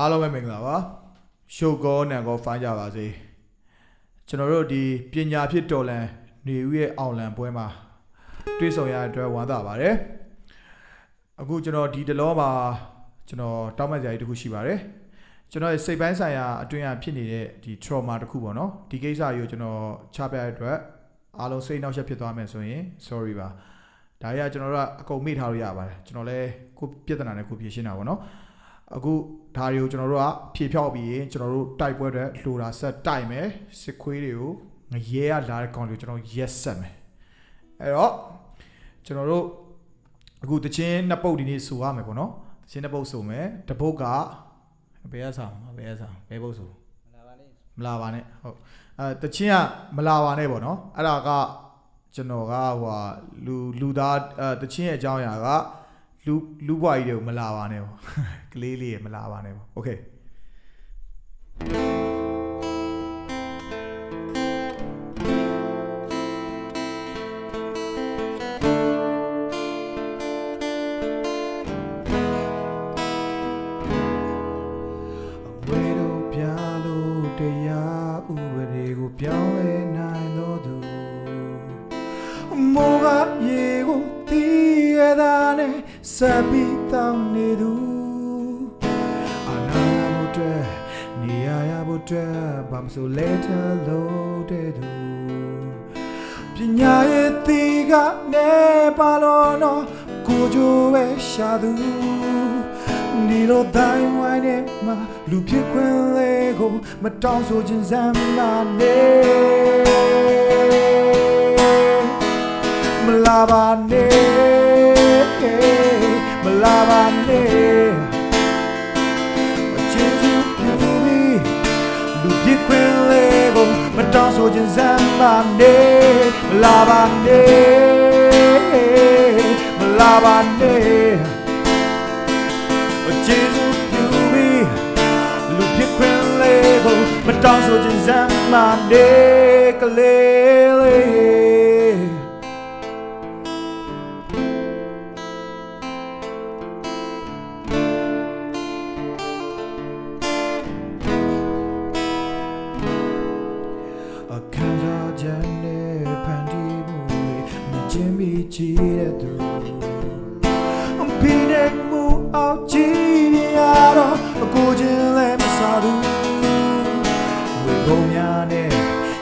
အားလုံးပဲမင်္ဂလာပါရှုပ်ကောနံကောဖိုင်းကြပါစေကျွန်တော်တို့ဒီပညာဖြစ်တော်လန်နေဦးရဲ့အောင်လံပွဲမှာတွေ့ဆုံရတဲ့အတွက်ဝမ်းသာပါတယ်အခုကျွန်တော်ဒီတလောမှာကျွန်တော်တောင်းပန်ကြရည်တစ်ခုရှိပါတယ်ကျွန်တော်ရဲ့စိတ်ပိုင်းဆိုင်ရာအတွင်းအဖြစ်နေတဲ့ဒီ trauma တစ်ခုပေါ့နော်ဒီကိစ္စကြီးကိုကျွန်တော်ချပြတဲ့အတွက်အားလုံးစိတ်နှောက်ယှက်ဖြစ်သွားမယ်ဆိုရင် sorry ပါဒါကြီးကကျွန်တော်တို့ကအကုန်မေ့ထားလို့ရပါတယ်ကျွန်တော်လည်းကိုပြဿနာနဲ့ကိုဖြေရှင်းတာပေါ့နော် အခုဒါတွေကိုကျွန်တော်တို့ကဖြေဖြောက်ပြီးရင်ကျွန်တော်တို့တိုက်ပွဲတွေလိုတာဆက်တိုက်မယ်စစ်ခွေးတွေကိုငရဲရလာတဲ့ကောင်တွေကိုကျွန်တော်ရက်ဆက်မယ်အဲ့တော့ကျွန်တော်တို့အခုတချင်းနှစ်ပုတ်ဒီနေ့ဆိုရမယ်ပေါ့နော်တချင်းနှစ်ပုတ်ဆိုမယ်တစ်ပုတ်ကဘယ်ရဆောင်ဘယ်ရဆောင်ဘယ်ပုတ်ဆိုလာပါလိမ့်မလာပါနဲ့ဟုတ်အဲတချင်းကမလာပါနဲ့ပေါ့နော်အဲ့ဒါကကျွန်တော်ကဟိုဟာလူလူသားအဲတချင်းရဲ့အကြောင်းအရာက လူလူဘွားကြီးတွေကိုမလာပါနဲ့ပေါ့ ကလေးလေးရမလာပါနဲ့ပေါ့โอเค ဝေတို့ပြလို့တရားဥပဒေကိုပြောင်းလဲနိုင်တော်သူမောကရေကိုတီးရတာ နဲ့စပီတောင်းနေသူအနာဘုဒ္ဓနေရရဘုဒ္ဓဘာမဆိုလဲထလို့တဲ့သူပညာရဲ့တီကနေပါလို့နော်ကိုကြိုးပဲရှာသူဒီလိုတိုင်းဝိုင်းနဲ့မှလူဖြစ်ခွင့်လေးကိုမတောင်းဆိုခြင်းစမ်းလာနေမလာပါနဲ့ တောင်းဆိုခြင်းစမ်းလာနေမလာပါနဲ့မလာပါနဲ့ကျေးဇူးပြုပြီးလူဖြစ်ခွင့်လေးကိုမတောင်းဆိုခြင်းစမ်းမနေကလေးလေး အခန်းစားချက်နဲ့ဖန်တီးမှုတွေမကျင်းပြီးကြည့်တဲ့သူပြီးတဲ့မှုအောက်ကြည့်နေရတော့အကိုချင်းလည်းမစားဘူးဝေကုန်များနဲ့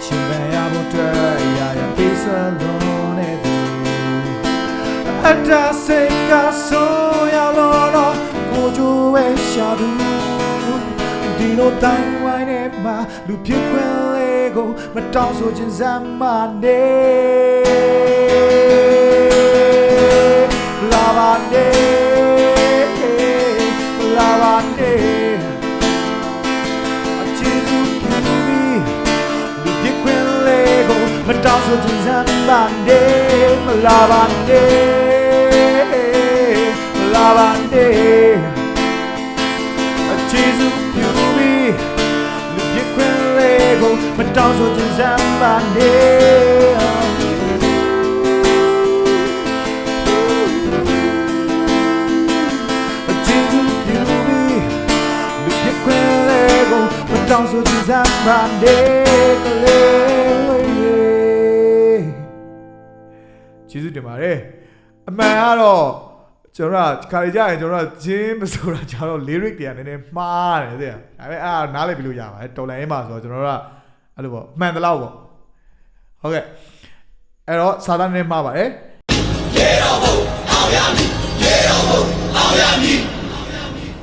ရှင်ပန်ရဖို့အတွက်ရာရာပေးစလုံးတဲ့သူအတ္တစိတ်ကဆိုရလို့တော့ကိုကြိုးပဲရှာသူ ဒီလိုတိုင်းဝိုင်းနဲ့မှလူဖြစ်ခွင့်လေးကိုမတောင်းဆိုခြင်းစမ်းမနေလာပါနေလာပါနေအချစ်စုပြုပြီးလူဖြစ်ခွင့်လေးကိုမတောင်းဆိုခြင်းစမ်းမနေမလာပါနေမလာပါနေ ကိုမတောင်းဆိုခြင်းစမ်းပါနေအချီးစုပြုပြီးလူပြခွင့်လေးကိုမတောင်းဆိုခြင်းစမ်းပါနေကလေးကျေးဇူးတင်ပါတယ်အမှန်ကတော့ကျွန်တော်ကခါရကြရင်ကျွန်တော်ကဂျင်းမဆိုတာကျွန်တော် lyric တွေကနည်းနည်းမှားတယ်တဲ့ဒါပေမဲ့အားနားလည်ပြီလို့ရပါတယ်တော်လိုင်းမှာဆိုတော့ကျွန်တော်တို့က အဲ့လိုပေါ့မှန်တယ်လို့ပေါ့ဟုတ်ကဲ့အဲ့တော့စာသားနည်းမှားပါတယ်ရေတော်ဘုံအောင်ရမည်ရေတော်ဘုံအောင်ရမည်